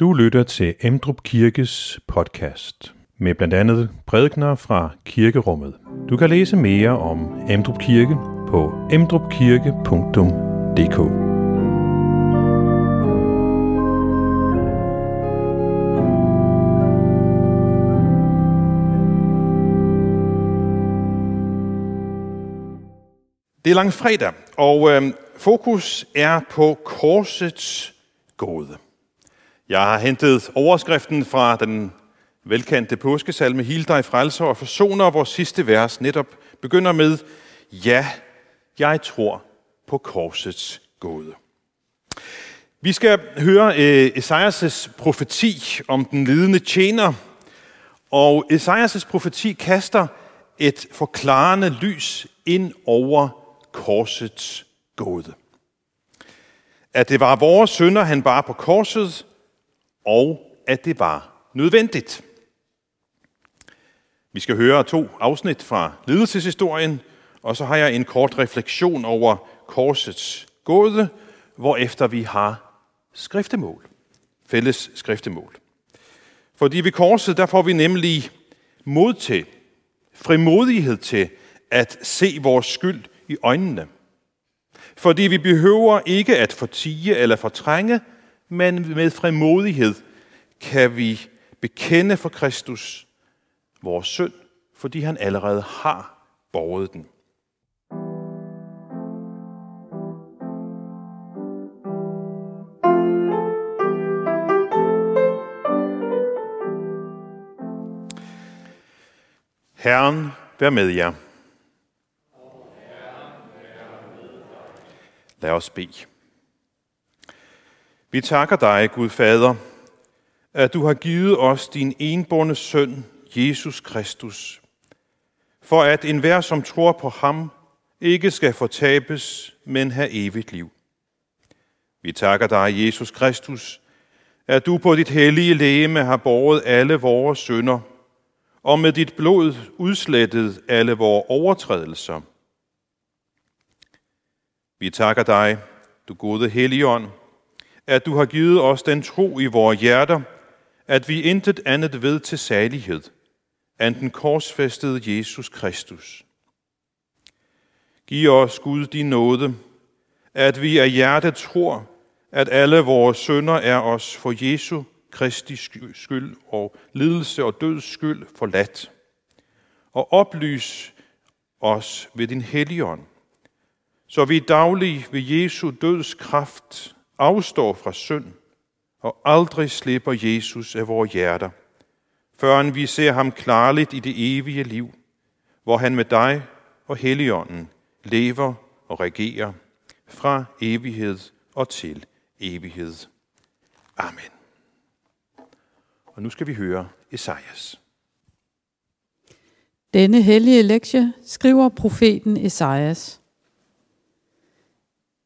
Du lytter til Emdrup Kirkes podcast med blandt andet prædikner fra kirkerummet. Du kan læse mere om Emdrup Kirke på emdrupkirke.dk. Det er langfredag, og øh, fokus er på korsets gåde. Jeg har hentet overskriften fra den velkendte påskesalme Hil dig frelser og forsoner, hvor sidste vers netop begynder med Ja, jeg tror på korsets gåde. Vi skal høre uh, Esajas' profeti om den lidende tjener, og Esajas' profeti kaster et forklarende lys ind over korsets gåde. At det var vores sønder, han bar på korset, og at det var nødvendigt. Vi skal høre to afsnit fra lidelseshistorien, og så har jeg en kort refleksion over korsets gåde, efter vi har skriftemål. Fælles skriftemål. Fordi ved korset, der får vi nemlig mod til, frimodighed til at se vores skyld i øjnene. Fordi vi behøver ikke at fortige eller fortrænge, men med frimodighed kan vi bekende for Kristus vores synd, fordi han allerede har borget den. Herren, vær med jer. Lad os bede. Vi takker dig, Gud Fader, at du har givet os din enborne søn, Jesus Kristus, for at enhver, som tror på ham, ikke skal fortabes, men have evigt liv. Vi takker dig, Jesus Kristus, at du på dit hellige lægeme har båret alle vores synder, og med dit blod udslettet alle vores overtrædelser. Vi takker dig, du gode Helligånd, at du har givet os den tro i vores hjerter, at vi intet andet ved til salighed, end den korsfæstede Jesus Kristus. Giv os, Gud, din nåde, at vi af hjertet tror, at alle vores sønder er os for Jesu Kristi skyld og lidelse og døds skyld forladt. Og oplys os ved din helligånd, så vi daglig ved Jesu døds kraft afstår fra synd og aldrig slipper Jesus af vores hjerter, før vi ser ham klarligt i det evige liv, hvor han med dig og Helligånden lever og regerer fra evighed og til evighed. Amen. Og nu skal vi høre Esajas. Denne hellige lektie skriver profeten Esajas.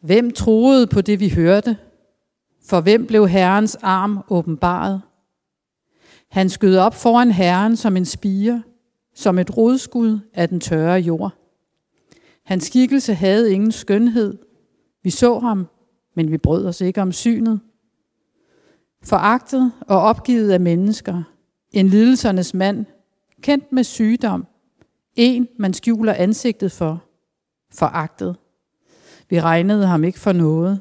Hvem troede på det, vi hørte? For hvem blev Herrens arm åbenbaret? Han skød op foran Herren som en spire, som et rodskud af den tørre jord. Hans skikkelse havde ingen skønhed. Vi så ham, men vi brød os ikke om synet. Foragtet og opgivet af mennesker, en lidelsernes mand, kendt med sygdom, en man skjuler ansigtet for, foragtet. Vi regnede ham ikke for noget.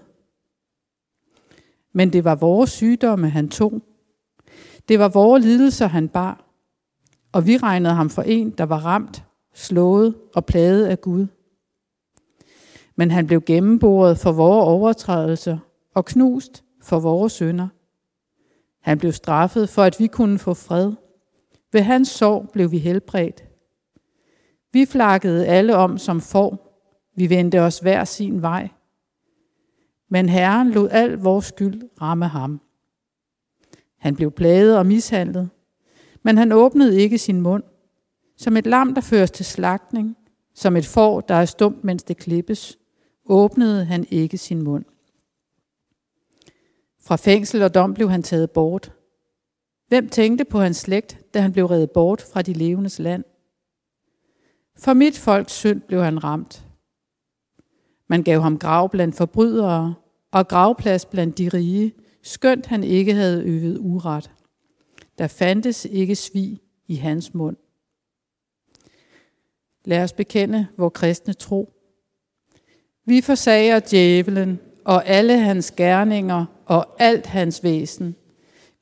Men det var vores sygdomme, han tog. Det var vores lidelser, han bar. Og vi regnede ham for en, der var ramt, slået og plaget af Gud. Men han blev gennemboret for vores overtrædelser og knust for vores synder. Han blev straffet for, at vi kunne få fred. Ved hans sorg blev vi helbredt. Vi flakkede alle om som får. Vi vendte os hver sin vej. Men Herren lod al vores skyld ramme ham. Han blev plaget og mishandlet, men han åbnede ikke sin mund. Som et lam, der føres til slagtning, som et får, der er stumt, mens det klippes, åbnede han ikke sin mund. Fra fængsel og dom blev han taget bort. Hvem tænkte på hans slægt, da han blev reddet bort fra de levendes land? For mit folks synd blev han ramt. Man gav ham grav blandt forbrydere og gravplads blandt de rige, skønt han ikke havde øvet uret. Der fandtes ikke svig i hans mund. Lad os bekende vor kristne tro. Vi forsager djævelen og alle hans gerninger og alt hans væsen.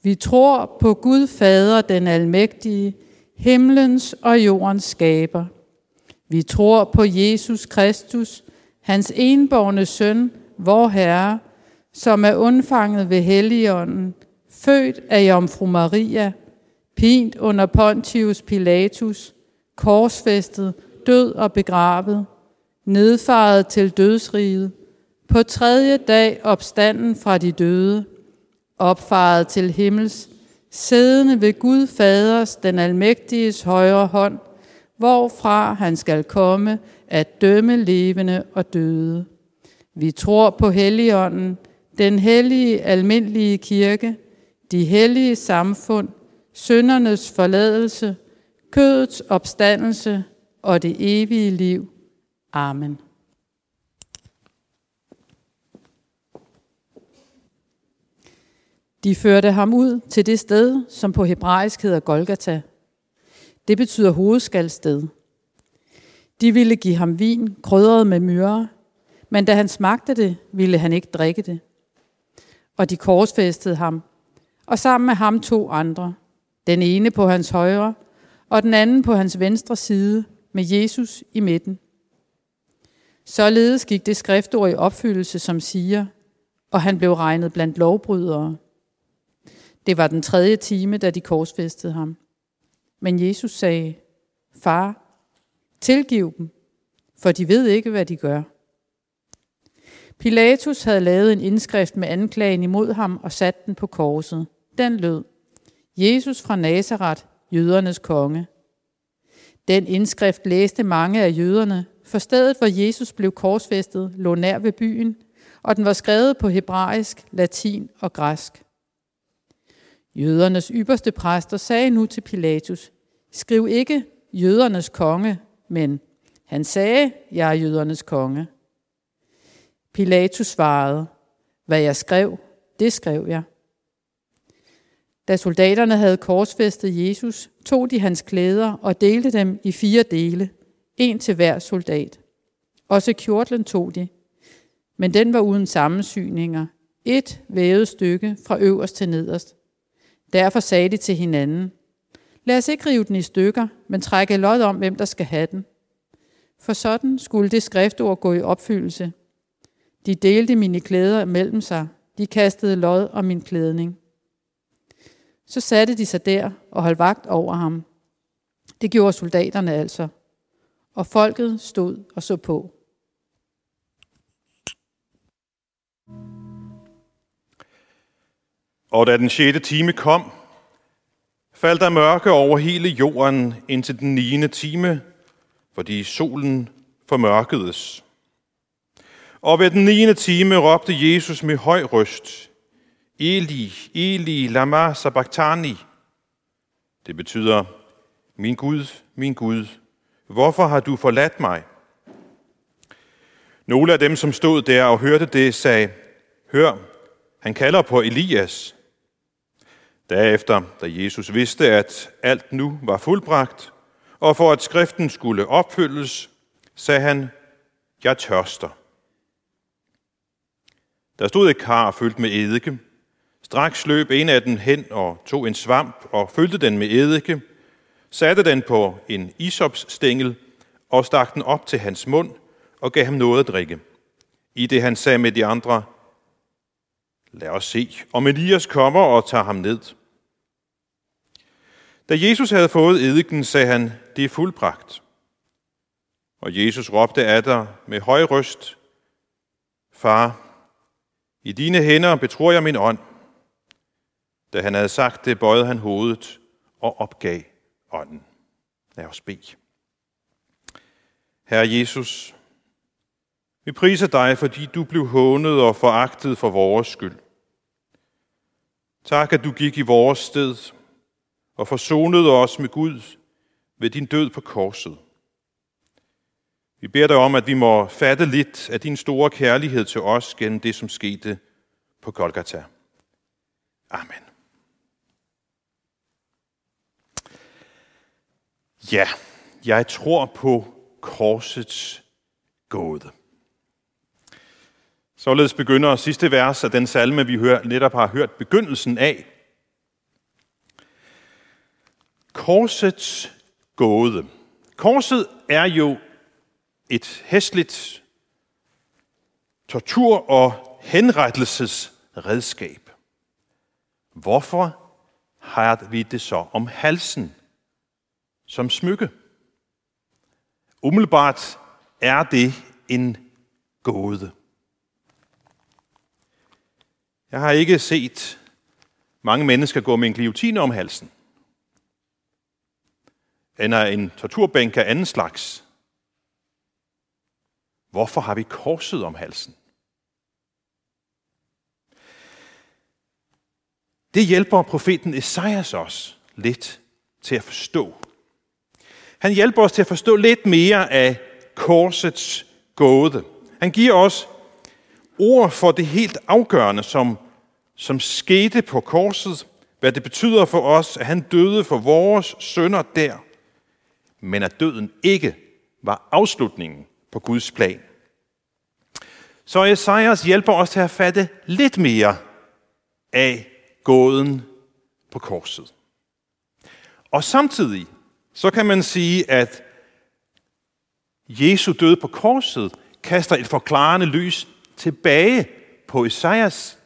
Vi tror på Gud Fader, den almægtige, himlens og jordens skaber. Vi tror på Jesus Kristus, hans enborne søn, vor Herre, som er undfanget ved Helligånden, født af Jomfru Maria, pint under Pontius Pilatus, korsfæstet, død og begravet, nedfaret til dødsriget, på tredje dag opstanden fra de døde, opfaret til himmels, siddende ved Gud Faders, den almægtiges højre hånd, hvorfra han skal komme at dømme levende og døde. Vi tror på Helligånden, den hellige almindelige kirke, de hellige samfund, søndernes forladelse, kødets opstandelse og det evige liv. Amen. De førte ham ud til det sted, som på hebraisk hedder Golgata. Det betyder hovedskalsted. De ville give ham vin, krydret med myre, men da han smagte det, ville han ikke drikke det. Og de korsfæstede ham, og sammen med ham to andre, den ene på hans højre, og den anden på hans venstre side, med Jesus i midten. Således gik det skriftord i opfyldelse, som siger, og han blev regnet blandt lovbrydere. Det var den tredje time, da de korsfæstede ham. Men Jesus sagde, Far, tilgiv dem, for de ved ikke, hvad de gør. Pilatus havde lavet en indskrift med anklagen imod ham og sat den på korset. Den lød, Jesus fra Nazareth, jødernes konge. Den indskrift læste mange af jøderne, for stedet, hvor Jesus blev korsfæstet, lå nær ved byen, og den var skrevet på hebraisk, latin og græsk. Jødernes ypperste præster sagde nu til Pilatus, skriv ikke jødernes konge, men han sagde, jeg er jødernes konge. Pilatus svarede, hvad jeg skrev, det skrev jeg. Da soldaterne havde korsfæstet Jesus, tog de hans klæder og delte dem i fire dele, en til hver soldat. Også kjortlen tog de, men den var uden sammensyninger, et vævet stykke fra øverst til nederst. Derfor sagde de til hinanden, lad os ikke rive den i stykker, men trække lod om, hvem der skal have den. For sådan skulle det skriftord gå i opfyldelse. De delte mine klæder mellem sig, de kastede lod om min klædning. Så satte de sig der og holdt vagt over ham. Det gjorde soldaterne altså. Og folket stod og så på. Og da den sjette time kom, faldt der mørke over hele jorden indtil den niende time, fordi solen formørkedes. Og ved den niende time råbte Jesus med høj røst, Eli, Eli, lama sabachthani. Det betyder, min Gud, min Gud, hvorfor har du forladt mig? Nogle af dem, som stod der og hørte det, sagde, hør, han kalder på Elias. Derefter, da Jesus vidste, at alt nu var fuldbragt, og for at skriften skulle opfyldes, sagde han, jeg tørster. Der stod et kar fyldt med eddike, Straks løb en af dem hen og tog en svamp og fyldte den med eddike, satte den på en isopsstængel og stak den op til hans mund og gav ham noget at drikke. I det han sagde med de andre, lad os se, om Elias kommer og tager ham ned. Da Jesus havde fået eddiken, sagde han, det er fuldbragt. Og Jesus råbte af dig med høj røst, Far, i dine hænder betror jeg min ånd. Da han havde sagt det, bøjede han hovedet og opgav ånden. Lad os bede. Herre Jesus, vi priser dig, fordi du blev hånet og foragtet for vores skyld. Tak, at du gik i vores sted og forsonede os med Gud ved din død på korset. Vi beder dig om, at vi må fatte lidt af din store kærlighed til os gennem det, som skete på Golgata. Amen. Ja, jeg tror på korsets gåde. Således begynder sidste vers af den salme, vi hør, netop har hørt begyndelsen af. Korsets gåde. Korset er jo et hæsligt tortur- og henrettelsesredskab. Hvorfor har vi det så om halsen som smykke? Umiddelbart er det en gåde. Jeg har ikke set mange mennesker gå med en guillotine om halsen. Eller en torturbænk af anden slags. Hvorfor har vi korset om halsen? Det hjælper profeten Esajas os lidt til at forstå. Han hjælper os til at forstå lidt mere af korsets gåde. Han giver os ord for det helt afgørende, som, som skete på korset, hvad det betyder for os, at han døde for vores sønder der, men at døden ikke var afslutningen på Guds plan. Så Esajas hjælper os til at fatte lidt mere af gåden på korset. Og samtidig så kan man sige, at Jesu død på korset kaster et forklarende lys tilbage på Esajas,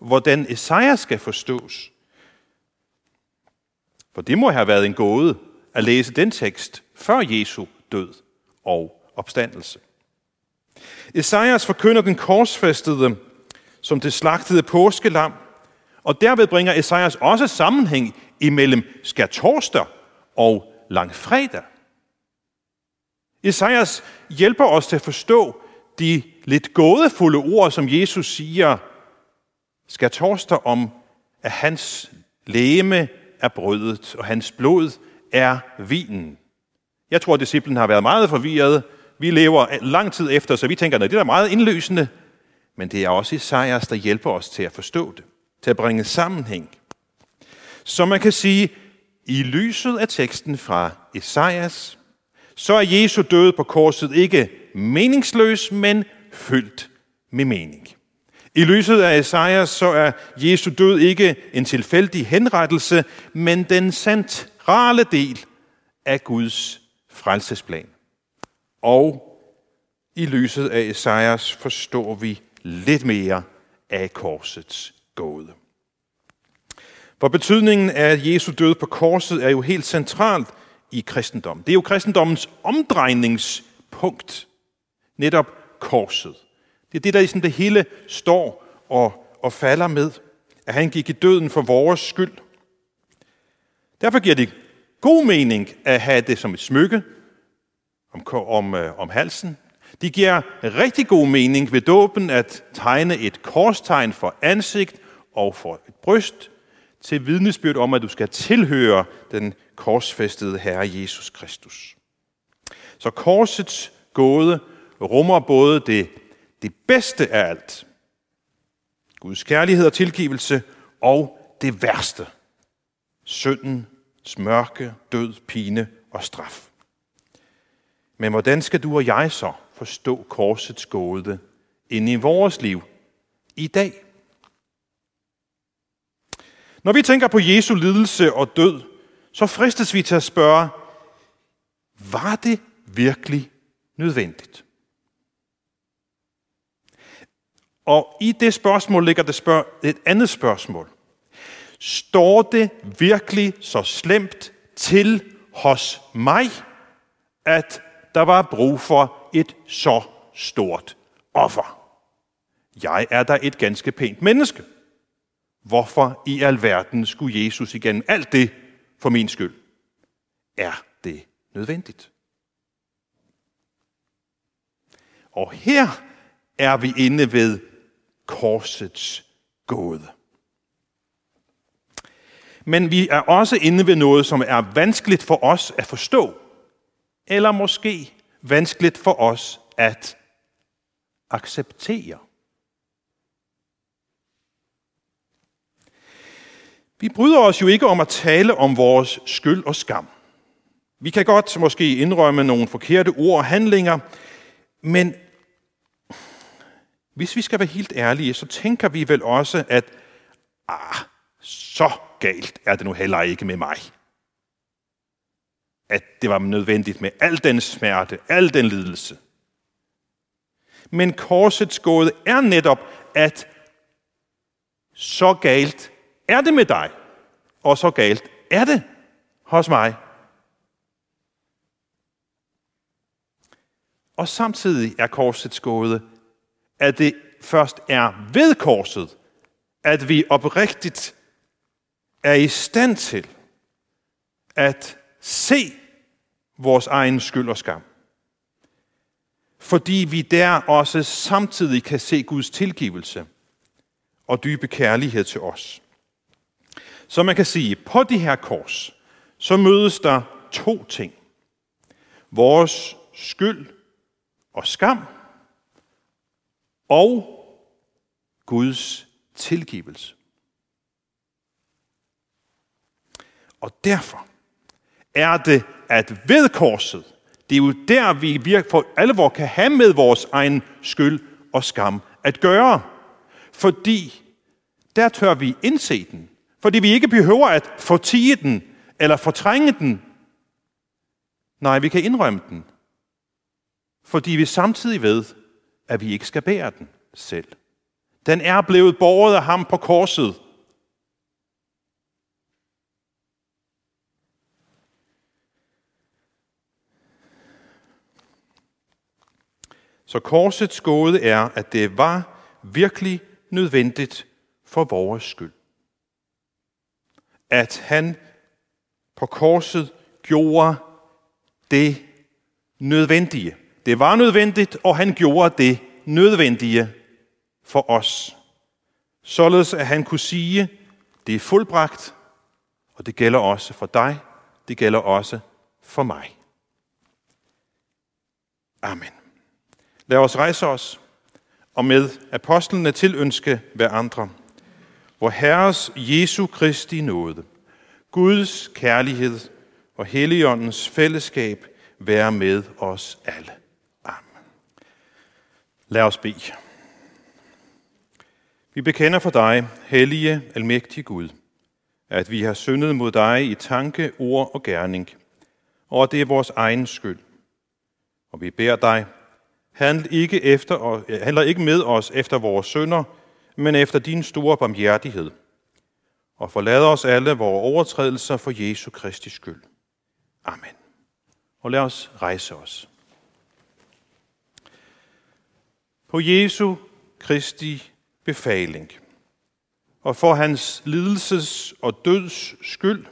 hvordan Esajas skal forstås. For det må have været en gåde at læse den tekst før Jesu død og opstandelse. Esajas forkynder den korsfæstede som det slagtede påskelam, og derved bringer Esajas også sammenhæng imellem skærtorsdag og langfredag. Esajas hjælper os til at forstå de lidt gådefulde ord, som Jesus siger, skal torster om, at hans læme er brødet, og hans blod er vinen. Jeg tror, at disciplen har været meget forvirret. Vi lever lang tid efter, så vi tænker, at det er meget indløsende. Men det er også Esajas, der hjælper os til at forstå det, til at bringe sammenhæng. Så man kan sige, i lyset af teksten fra Esajas, så er Jesu død på korset ikke meningsløs, men fyldt med mening. I lyset af Esajas, så er Jesu død ikke en tilfældig henrettelse, men den centrale del af Guds frelsesplan. Og i lyset af Esajas forstår vi lidt mere af korsets gåde. For betydningen af Jesu død på korset er jo helt centralt i kristendommen. Det er jo kristendommens omdrejningspunkt, netop korset. Det er det, der i sådan det hele står og, og falder med, at han gik i døden for vores skyld. Derfor giver det god mening at have det som et smykke om, om, øh, om halsen. Det giver rigtig god mening ved dåben at tegne et korstegn for ansigt og for et bryst, til vidnesbyrd om, at du skal tilhøre den korsfæstede Herre Jesus Kristus. Så korsets gåde rummer både det, det bedste af alt, Guds kærlighed og tilgivelse, og det værste, synden, mørke, død, pine og straf. Men hvordan skal du og jeg så forstå korsets gåde ind i vores liv i dag? Når vi tænker på Jesu lidelse og død, så fristes vi til at spørge, var det virkelig nødvendigt? Og i det spørgsmål ligger det spørg- et andet spørgsmål. Står det virkelig så slemt til hos mig, at der var brug for et så stort offer? Jeg er da et ganske pænt menneske. Hvorfor i alverden skulle Jesus igen alt det for min skyld? Er det nødvendigt? Og her er vi inde ved korsets gåde. Men vi er også inde ved noget, som er vanskeligt for os at forstå, eller måske vanskeligt for os at acceptere. Vi bryder os jo ikke om at tale om vores skyld og skam. Vi kan godt måske indrømme nogle forkerte ord og handlinger, men hvis vi skal være helt ærlige, så tænker vi vel også, at ah, så galt er det nu heller ikke med mig. At det var nødvendigt med al den smerte, al den lidelse. Men korsets gåde er netop, at så galt er det med dig, og så galt er det hos mig. Og samtidig er korsets gåde, at det først er ved korset, at vi oprigtigt er i stand til at se vores egen skyld og skam. Fordi vi der også samtidig kan se Guds tilgivelse og dybe kærlighed til os. Så man kan sige, på det her kors, så mødes der to ting. Vores skyld og skam, og Guds tilgivelse. Og derfor er det, at ved korset, det er jo der, vi virker for alvor kan have med vores egen skyld og skam at gøre. Fordi der tør vi indse den. Fordi vi ikke behøver at fortige den eller fortrænge den. Nej, vi kan indrømme den. Fordi vi samtidig ved, at vi ikke skal bære den selv. Den er blevet båret af ham på korset. Så korsets gåde er, at det var virkelig nødvendigt for vores skyld. At han på korset gjorde det nødvendige. Det var nødvendigt, og han gjorde det nødvendige for os. Således at han kunne sige, det er fuldbragt, og det gælder også for dig, det gælder også for mig. Amen. Lad os rejse os og med apostlene tilønske hver andre. Hvor Herres Jesu Kristi nåde, Guds kærlighed og Helligåndens fællesskab være med os alle. Lad os bede. Vi bekender for dig, hellige, almægtige Gud, at vi har syndet mod dig i tanke, ord og gerning, og at det er vores egen skyld. Og vi beder dig, handl ikke, efter, handler ikke med os efter vores synder, men efter din store barmhjertighed. Og forlad os alle vores overtrædelser for Jesu Kristi skyld. Amen. Og lad os rejse os. På Jesu Kristi befaling, og for hans lidelses og døds skyld,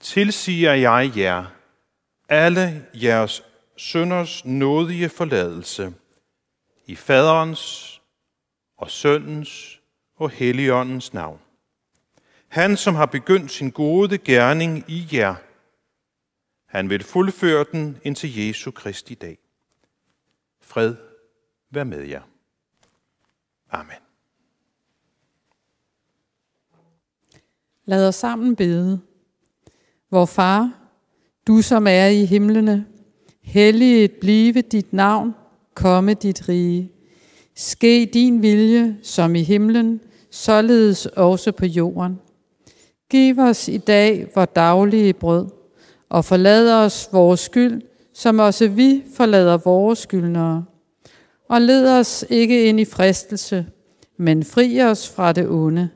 tilsiger jeg jer alle jeres sønders nådige forladelse i faderens og søndens og helligåndens navn. Han, som har begyndt sin gode gerning i jer, han vil fuldføre den indtil Jesu Kristi dag. Fred være med jer. Amen. Lad os sammen bede. Vor far, du som er i himlene, helliget blive dit navn, komme dit rige. Ske din vilje, som i himlen, således også på jorden. Giv os i dag vor daglige brød, og forlad os vores skyld, som også vi forlader vores skyldnere og led os ikke ind i fristelse, men fri os fra det onde.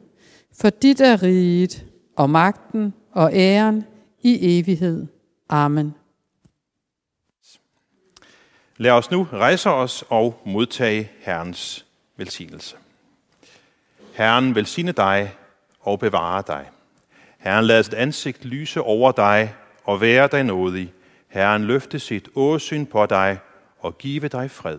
For dit er riget, og magten og æren i evighed. Amen. Lad os nu rejse os og modtage Herrens velsignelse. Herren velsigne dig og bevare dig. Herren lader sit ansigt lyse over dig og være dig nådig. Herren løfte sit åsyn på dig og give dig fred.